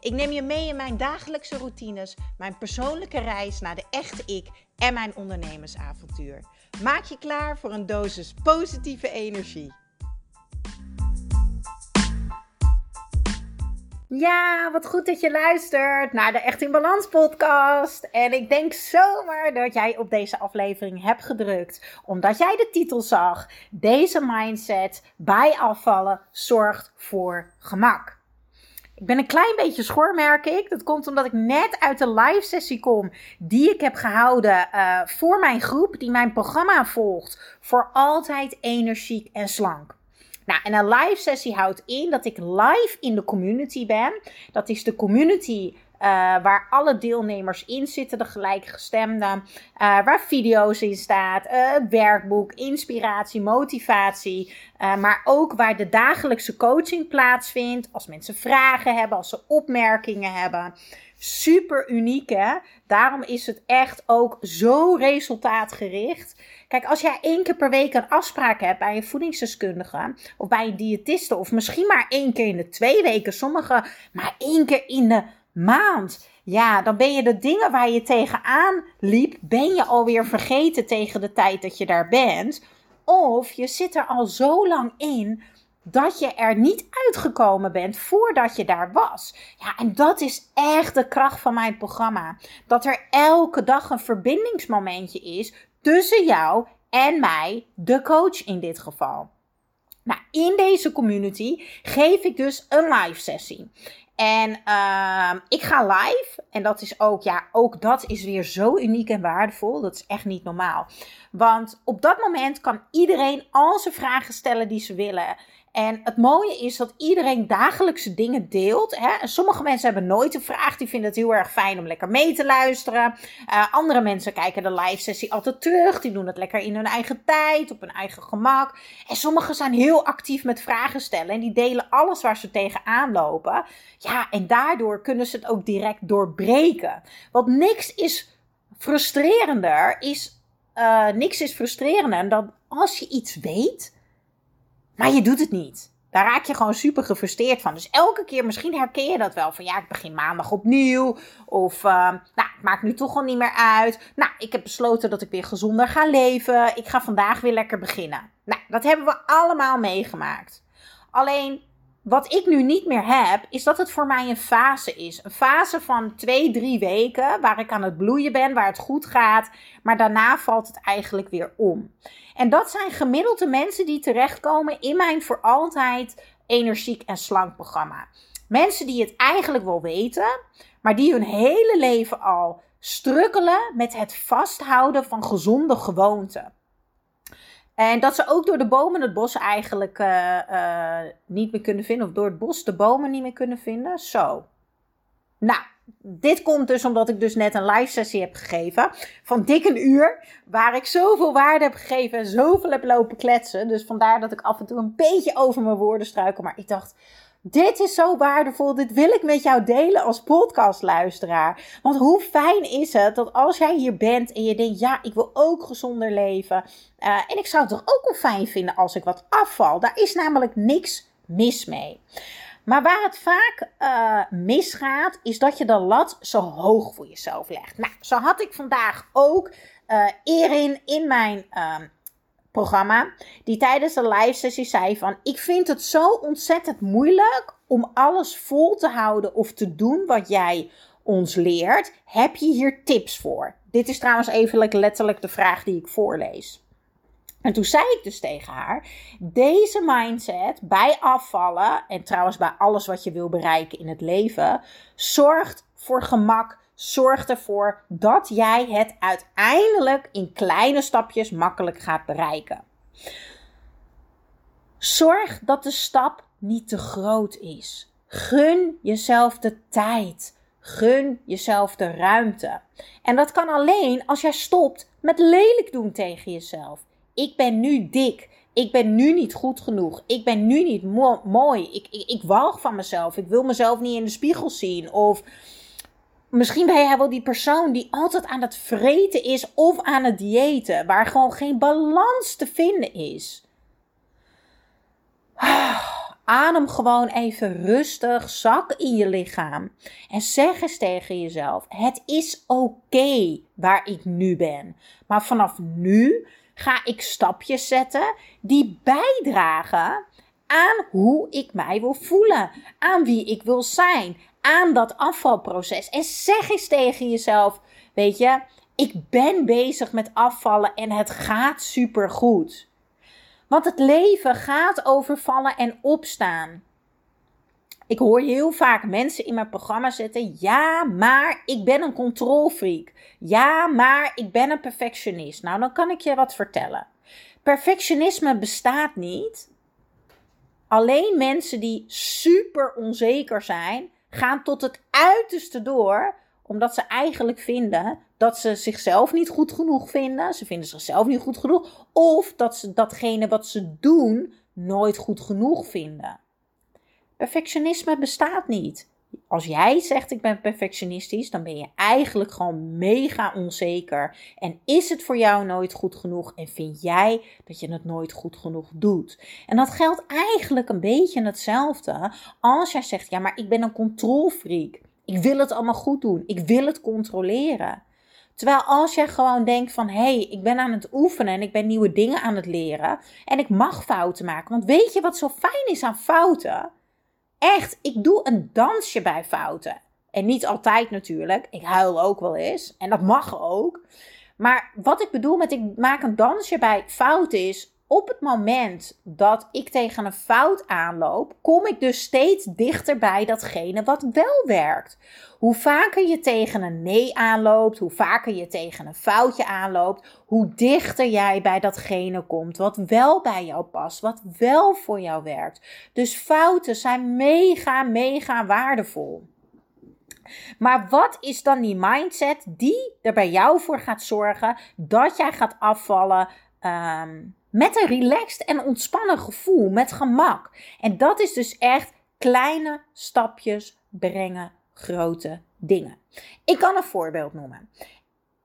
Ik neem je mee in mijn dagelijkse routines, mijn persoonlijke reis naar de echte ik en mijn ondernemersavontuur. Maak je klaar voor een dosis positieve energie. Ja, wat goed dat je luistert naar de Echt in Balans podcast. En ik denk zomaar dat jij op deze aflevering hebt gedrukt, omdat jij de titel zag. Deze mindset bij afvallen zorgt voor gemak. Ik ben een klein beetje schor, merk ik. Dat komt omdat ik net uit de live sessie kom die ik heb gehouden uh, voor mijn groep die mijn programma volgt. Voor altijd energiek en slank. Nou, en een live sessie houdt in dat ik live in de community ben. Dat is de community uh, waar alle deelnemers in zitten, de gelijkgestemden. Uh, waar video's in staat, uh, werkboek, inspiratie, motivatie. maar ook waar de dagelijkse coaching plaatsvindt. Als mensen vragen hebben, als ze opmerkingen hebben. Super uniek hè. Daarom is het echt ook zo resultaatgericht. Kijk, als jij één keer per week een afspraak hebt bij een voedingsdeskundige of bij een diëtiste, of misschien maar één keer in de twee weken, sommige maar één keer in de maand. Ja, dan ben je de dingen waar je tegenaan liep, ben je alweer vergeten tegen de tijd dat je daar bent. Of je zit er al zo lang in dat je er niet uitgekomen bent voordat je daar was. Ja, en dat is echt de kracht van mijn programma. Dat er elke dag een verbindingsmomentje is tussen jou en mij, de coach in dit geval. Nou, in deze community geef ik dus een live sessie. En uh, ik ga live. En dat is ook, ja, ook dat is weer zo uniek en waardevol. Dat is echt niet normaal. Want op dat moment kan iedereen al zijn vragen stellen die ze willen. En het mooie is dat iedereen dagelijkse dingen deelt. Hè? En sommige mensen hebben nooit een vraag. Die vinden het heel erg fijn om lekker mee te luisteren. Uh, andere mensen kijken de live sessie altijd terug. Die doen het lekker in hun eigen tijd, op hun eigen gemak. En sommigen zijn heel actief met vragen stellen. En die delen alles waar ze tegenaan lopen. Ja, en daardoor kunnen ze het ook direct doorbreken. Want niks is frustrerender. Is, uh, niks is frustrerender dan als je iets weet maar je doet het niet. Daar raak je gewoon super gefrustreerd van. Dus elke keer, misschien herken je dat wel. Van ja, ik begin maandag opnieuw. Of uh, nou, het maakt nu toch al niet meer uit. Nou, ik heb besloten dat ik weer gezonder ga leven. Ik ga vandaag weer lekker beginnen. Nou, dat hebben we allemaal meegemaakt. Alleen wat ik nu niet meer heb, is dat het voor mij een fase is. Een fase van twee, drie weken waar ik aan het bloeien ben, waar het goed gaat. Maar daarna valt het eigenlijk weer om. En dat zijn gemiddelde mensen die terechtkomen in mijn voor altijd energiek en slank programma. Mensen die het eigenlijk wel weten, maar die hun hele leven al strukkelen met het vasthouden van gezonde gewoonten. En dat ze ook door de bomen het bos eigenlijk uh, uh, niet meer kunnen vinden. Of door het bos de bomen niet meer kunnen vinden. Zo. Nou, dit komt dus omdat ik dus net een live sessie heb gegeven. Van dik een uur. Waar ik zoveel waarde heb gegeven en zoveel heb lopen kletsen. Dus vandaar dat ik af en toe een beetje over mijn woorden struikel. Maar ik dacht, dit is zo waardevol. Dit wil ik met jou delen als podcastluisteraar. Want hoe fijn is het dat als jij hier bent en je denkt: ja, ik wil ook gezonder leven. Uh, en ik zou het toch ook wel fijn vinden als ik wat afval. Daar is namelijk niks mis mee. Maar waar het vaak uh, misgaat, is dat je de lat zo hoog voor jezelf legt. Nou, zo had ik vandaag ook uh, Erin in mijn uh, programma, die tijdens de live sessie zei van, ik vind het zo ontzettend moeilijk om alles vol te houden of te doen wat jij ons leert. Heb je hier tips voor? Dit is trouwens even letterlijk de vraag die ik voorlees. En toen zei ik dus tegen haar: deze mindset bij afvallen en trouwens bij alles wat je wil bereiken in het leven zorgt voor gemak, zorgt ervoor dat jij het uiteindelijk in kleine stapjes makkelijk gaat bereiken. Zorg dat de stap niet te groot is. Gun jezelf de tijd. Gun jezelf de ruimte. En dat kan alleen als jij stopt met lelijk doen tegen jezelf. Ik ben nu dik. Ik ben nu niet goed genoeg. Ik ben nu niet mooi. Ik, ik, ik walg van mezelf. Ik wil mezelf niet in de spiegel zien. Of misschien ben jij wel die persoon die altijd aan het vreten is of aan het diëten. Waar gewoon geen balans te vinden is. Adem gewoon even rustig, zak in je lichaam. En zeg eens tegen jezelf: Het is oké waar ik nu ben. Maar vanaf nu ga ik stapjes zetten die bijdragen aan hoe ik mij wil voelen, aan wie ik wil zijn, aan dat afvalproces. En zeg eens tegen jezelf: Weet je, ik ben bezig met afvallen en het gaat supergoed. Want het leven gaat over vallen en opstaan. Ik hoor heel vaak mensen in mijn programma zetten: ja, maar ik ben een controlfreak. Ja, maar ik ben een perfectionist. Nou, dan kan ik je wat vertellen. Perfectionisme bestaat niet. Alleen mensen die super onzeker zijn, gaan tot het uiterste door, omdat ze eigenlijk vinden dat ze zichzelf niet goed genoeg vinden. Ze vinden zichzelf niet goed genoeg. Of dat ze datgene wat ze doen nooit goed genoeg vinden. Perfectionisme bestaat niet. Als jij zegt ik ben perfectionistisch, dan ben je eigenlijk gewoon mega onzeker. En is het voor jou nooit goed genoeg en vind jij dat je het nooit goed genoeg doet? En dat geldt eigenlijk een beetje hetzelfde als jij zegt ja, maar ik ben een controlfreak. Ik wil het allemaal goed doen. Ik wil het controleren. Terwijl als jij gewoon denkt van hé, hey, ik ben aan het oefenen en ik ben nieuwe dingen aan het leren en ik mag fouten maken. Want weet je wat zo fijn is aan fouten? Echt, ik doe een dansje bij fouten. En niet altijd natuurlijk. Ik huil ook wel eens. En dat mag ook. Maar wat ik bedoel met ik maak een dansje bij fouten is op het moment dat ik tegen een fout aanloop, kom ik dus steeds dichter bij datgene wat wel werkt. Hoe vaker je tegen een nee aanloopt, hoe vaker je tegen een foutje aanloopt, hoe dichter jij bij datgene komt wat wel bij jou past, wat wel voor jou werkt. Dus fouten zijn mega, mega waardevol. Maar wat is dan die mindset die er bij jou voor gaat zorgen dat jij gaat afvallen? Um, met een relaxed en ontspannen gevoel, met gemak. En dat is dus echt kleine stapjes brengen grote dingen. Ik kan een voorbeeld noemen.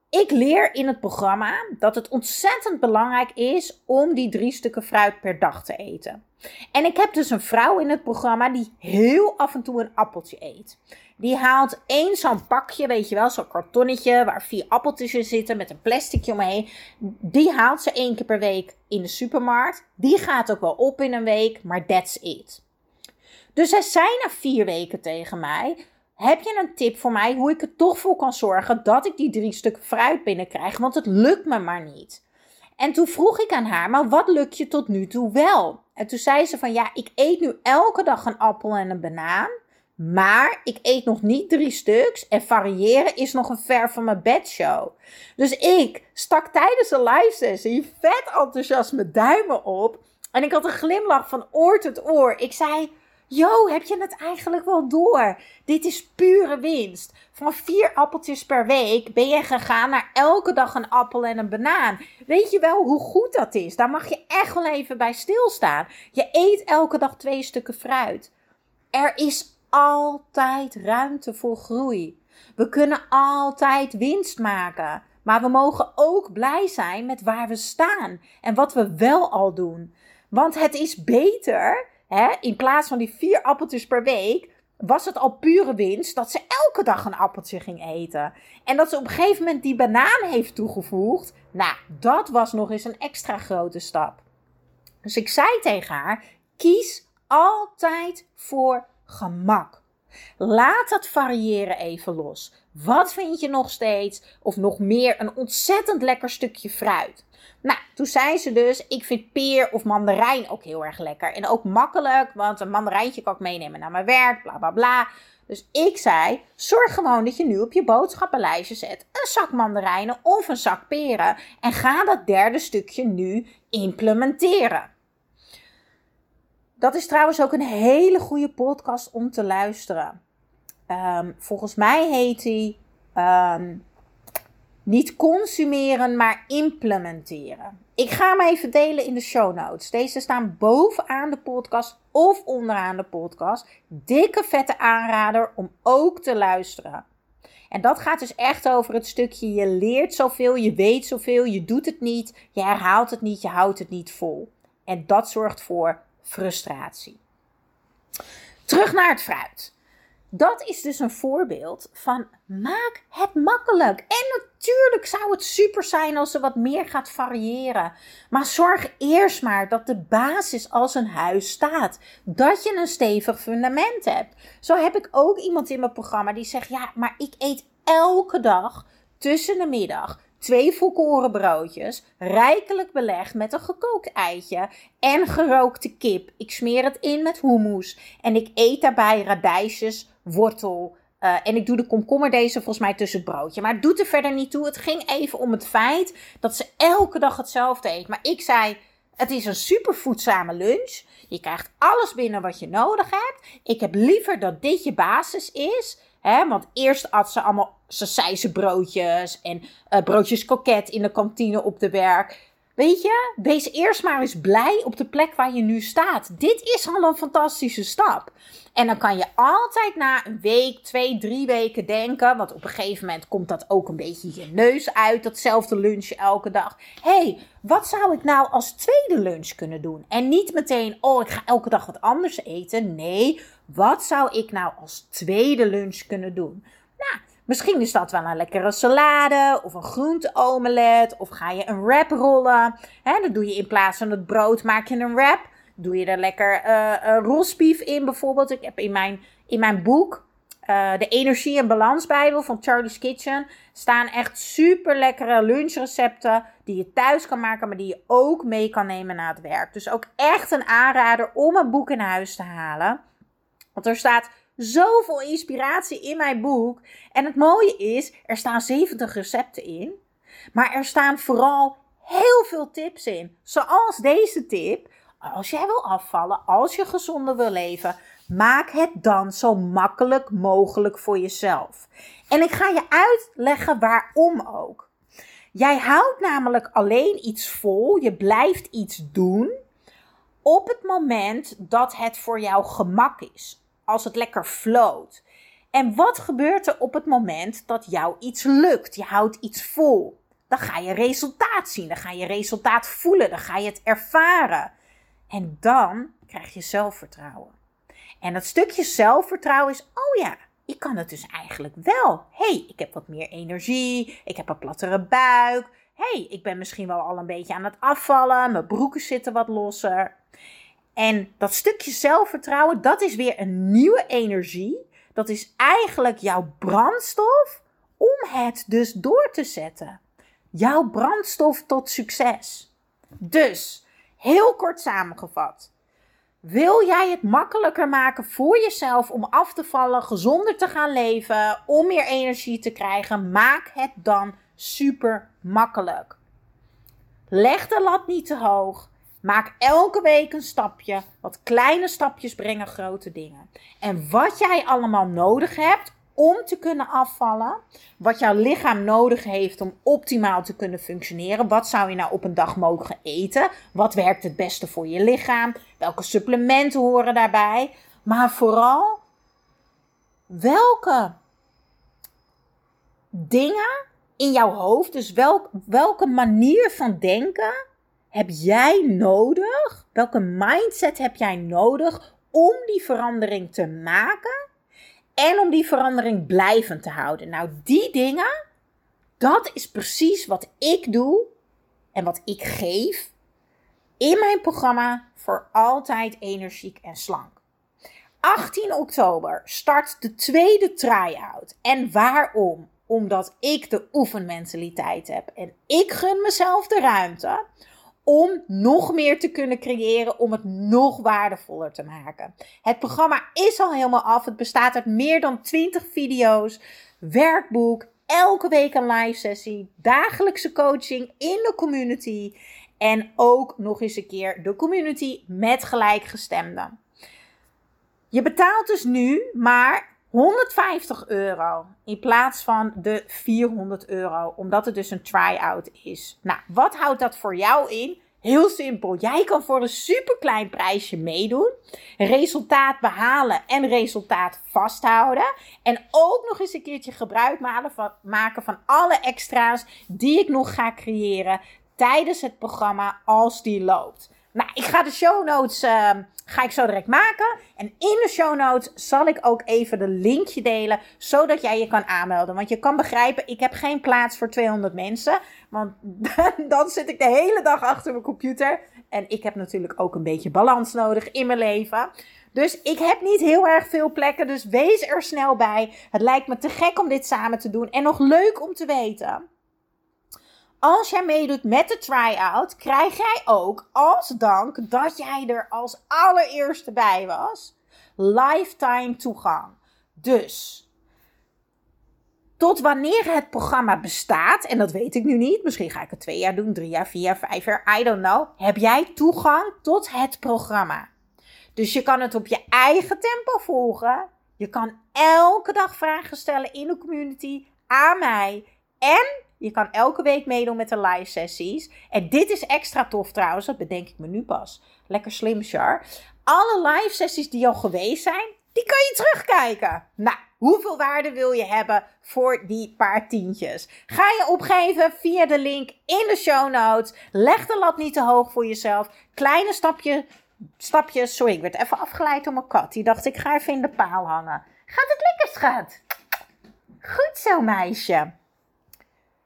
Ik leer in het programma dat het ontzettend belangrijk is om die drie stukken fruit per dag te eten. En ik heb dus een vrouw in het programma die heel af en toe een appeltje eet. Die haalt één zo'n pakje, weet je wel, zo'n kartonnetje waar vier appeltjes in zitten met een plasticje omheen. Die haalt ze één keer per week in de supermarkt. Die gaat ook wel op in een week, maar that's it. Dus hij zei na vier weken tegen mij: Heb je een tip voor mij hoe ik er toch voor kan zorgen dat ik die drie stukken fruit binnenkrijg? Want het lukt me maar niet. En toen vroeg ik aan haar: Maar wat lukt je tot nu toe wel? En toen zei ze: Van ja, ik eet nu elke dag een appel en een banaan. Maar ik eet nog niet drie stuks en variëren is nog een ver van mijn bedshow. Dus ik stak tijdens de live sessie vet enthousiast mijn duimen op. En ik had een glimlach van oor tot oor. Ik zei: Yo, heb je het eigenlijk wel door? Dit is pure winst. Van vier appeltjes per week ben je gegaan naar elke dag een appel en een banaan. Weet je wel hoe goed dat is? Daar mag je echt wel even bij stilstaan. Je eet elke dag twee stukken fruit. Er is altijd ruimte voor groei. We kunnen altijd winst maken. Maar we mogen ook blij zijn met waar we staan en wat we wel al doen. Want het is beter, hè, in plaats van die vier appeltjes per week, was het al pure winst dat ze elke dag een appeltje ging eten. En dat ze op een gegeven moment die banaan heeft toegevoegd. Nou, dat was nog eens een extra grote stap. Dus ik zei tegen haar: kies altijd voor gemak. Laat dat variëren even los. Wat vind je nog steeds of nog meer een ontzettend lekker stukje fruit? Nou, toen zei ze dus: Ik vind peer of mandarijn ook heel erg lekker. En ook makkelijk, want een mandarijntje kan ik meenemen naar mijn werk, bla bla bla. Dus ik zei: Zorg gewoon dat je nu op je boodschappenlijstje zet een zak mandarijnen of een zak peren. En ga dat derde stukje nu implementeren. Dat is trouwens ook een hele goede podcast om te luisteren. Ehm, volgens mij heet hij ehm, niet consumeren, maar implementeren. Ik ga hem even delen in de show notes. Deze staan bovenaan de podcast of onderaan de podcast. Dikke vette aanrader om ook te luisteren. En dat gaat dus echt over het stukje je leert zoveel, je weet zoveel, je doet het niet, je herhaalt het niet, je houdt het niet vol. En dat zorgt voor frustratie. Terug naar het fruit. Dat is dus een voorbeeld van maak het makkelijk. En natuurlijk zou het super zijn als er wat meer gaat variëren. Maar zorg eerst maar dat de basis als een huis staat. Dat je een stevig fundament hebt. Zo heb ik ook iemand in mijn programma die zegt: Ja, maar ik eet elke dag tussen de middag twee volkoren broodjes, rijkelijk belegd met een gekookt eitje en gerookte kip. Ik smeer het in met hummus en ik eet daarbij radijsjes, wortel. Uh, en ik doe de komkommer deze volgens mij tussen het broodje. Maar het doet er verder niet toe. Het ging even om het feit dat ze elke dag hetzelfde eet. Maar ik zei, het is een super voedzame lunch. Je krijgt alles binnen wat je nodig hebt. Ik heb liever dat dit je basis is. Hè, want eerst at ze allemaal broodjes en uh, broodjes koket in de kantine op de werk. Weet je, wees eerst maar eens blij op de plek waar je nu staat. Dit is al een fantastische stap. En dan kan je altijd na een week, twee, drie weken denken. Want op een gegeven moment komt dat ook een beetje je neus uit. Datzelfde lunch elke dag. hey, wat zou ik nou als tweede lunch kunnen doen? En niet meteen, oh, ik ga elke dag wat anders eten. Nee, wat zou ik nou als tweede lunch kunnen doen? Nou, misschien is dat wel een lekkere salade of een groenteomelet. Of ga je een wrap rollen. Hè, dan doe je in plaats van het brood, maak je een wrap. Doe je er lekker uh, rosbief in bijvoorbeeld. Ik heb in mijn, in mijn boek, uh, de Energie en Balansbijbel van Charlie's Kitchen, staan echt super lekkere lunchrecepten die je thuis kan maken, maar die je ook mee kan nemen naar het werk. Dus ook echt een aanrader om een boek in huis te halen. Want er staat zoveel inspiratie in mijn boek. En het mooie is, er staan 70 recepten in. Maar er staan vooral heel veel tips in. Zoals deze tip. Als jij wil afvallen, als je gezonder wil leven, maak het dan zo makkelijk mogelijk voor jezelf. En ik ga je uitleggen waarom ook. Jij houdt namelijk alleen iets vol, je blijft iets doen op het moment dat het voor jou gemak is als het lekker floot. En wat gebeurt er op het moment dat jou iets lukt? Je houdt iets vol. Dan ga je resultaat zien, dan ga je resultaat voelen, dan ga je het ervaren. En dan krijg je zelfvertrouwen. En dat stukje zelfvertrouwen is, oh ja, ik kan het dus eigenlijk wel. hey, ik heb wat meer energie, ik heb een plattere buik. hey, ik ben misschien wel al een beetje aan het afvallen, mijn broeken zitten wat losser. En dat stukje zelfvertrouwen, dat is weer een nieuwe energie. Dat is eigenlijk jouw brandstof om het dus door te zetten. Jouw brandstof tot succes. Dus, heel kort samengevat. Wil jij het makkelijker maken voor jezelf om af te vallen, gezonder te gaan leven, om meer energie te krijgen? Maak het dan super makkelijk. Leg de lat niet te hoog. Maak elke week een stapje. Wat kleine stapjes brengen grote dingen. En wat jij allemaal nodig hebt om te kunnen afvallen. Wat jouw lichaam nodig heeft om optimaal te kunnen functioneren. Wat zou je nou op een dag mogen eten? Wat werkt het beste voor je lichaam? Welke supplementen horen daarbij? Maar vooral, welke dingen in jouw hoofd, dus welk, welke manier van denken heb jij nodig? Welke mindset heb jij nodig om die verandering te maken en om die verandering blijvend te houden? Nou, die dingen, dat is precies wat ik doe en wat ik geef in mijn programma voor altijd energiek en slank. 18 oktober start de tweede try-out. En waarom? Omdat ik de oefenmentaliteit heb en ik gun mezelf de ruimte om nog meer te kunnen creëren, om het nog waardevoller te maken. Het programma is al helemaal af. Het bestaat uit meer dan 20 video's, werkboek, elke week een live sessie, dagelijkse coaching in de community en ook nog eens een keer de community met gelijkgestemden. Je betaalt dus nu maar 150 euro in plaats van de 400 euro, omdat het dus een try-out is. Nou, wat houdt dat voor jou in? Heel simpel. Jij kan voor een superklein prijsje meedoen. Resultaat behalen en resultaat vasthouden. En ook nog eens een keertje gebruik maken van alle extra's die ik nog ga creëren tijdens het programma als die loopt. Nou, ik ga de show notes uh, ga ik zo direct maken. En in de show notes zal ik ook even de linkje delen, zodat jij je kan aanmelden. Want je kan begrijpen, ik heb geen plaats voor 200 mensen. Want dan zit ik de hele dag achter mijn computer. En ik heb natuurlijk ook een beetje balans nodig in mijn leven. Dus ik heb niet heel erg veel plekken, dus wees er snel bij. Het lijkt me te gek om dit samen te doen en nog leuk om te weten als jij meedoet met de try-out, krijg jij ook als dank dat jij er als allereerste bij was, lifetime toegang. Dus tot wanneer het programma bestaat, en dat weet ik nu niet, misschien ga ik het twee jaar doen, drie jaar, vier jaar, vijf jaar, I don't know, heb jij toegang tot het programma. Dus je kan het op je eigen tempo volgen. Je kan elke dag vragen stellen in de community aan mij. En je kan elke week meedoen met de live sessies. En dit is extra tof trouwens, dat bedenk ik me nu pas. Lekker slim, Char. Alle live sessies die al geweest zijn, die kan je terugkijken. Nou, hoeveel waarde wil je hebben voor die paar tientjes? Ga je opgeven via de link in de show notes. Leg de lat niet te hoog voor jezelf. Kleine stapje, stapjes. Sorry, ik werd even afgeleid door mijn kat. Die dacht, ik ga even in de paal hangen. Gaat het lekker, schat? Goed zo, meisje.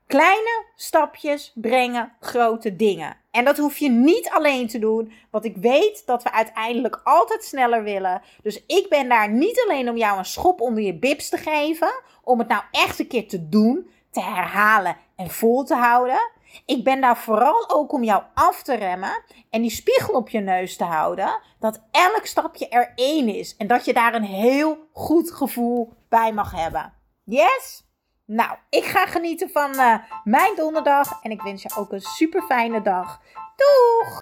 Kleine stapjes brengen grote dingen. En dat hoef je niet alleen te doen, want ik weet dat we uiteindelijk altijd sneller willen. Dus ik ben daar niet alleen om jou een schop onder je bibs te geven, om het nou echt een keer te doen, te herhalen en vol te houden. Ik ben daar vooral ook om jou af te remmen en die spiegel op je neus te houden. Dat elk stapje er één is en dat je daar een heel goed gevoel bij mag hebben. Yes? Nou, ik ga genieten van uh, mijn donderdag en ik wens je ook een super fijne dag. Doeg!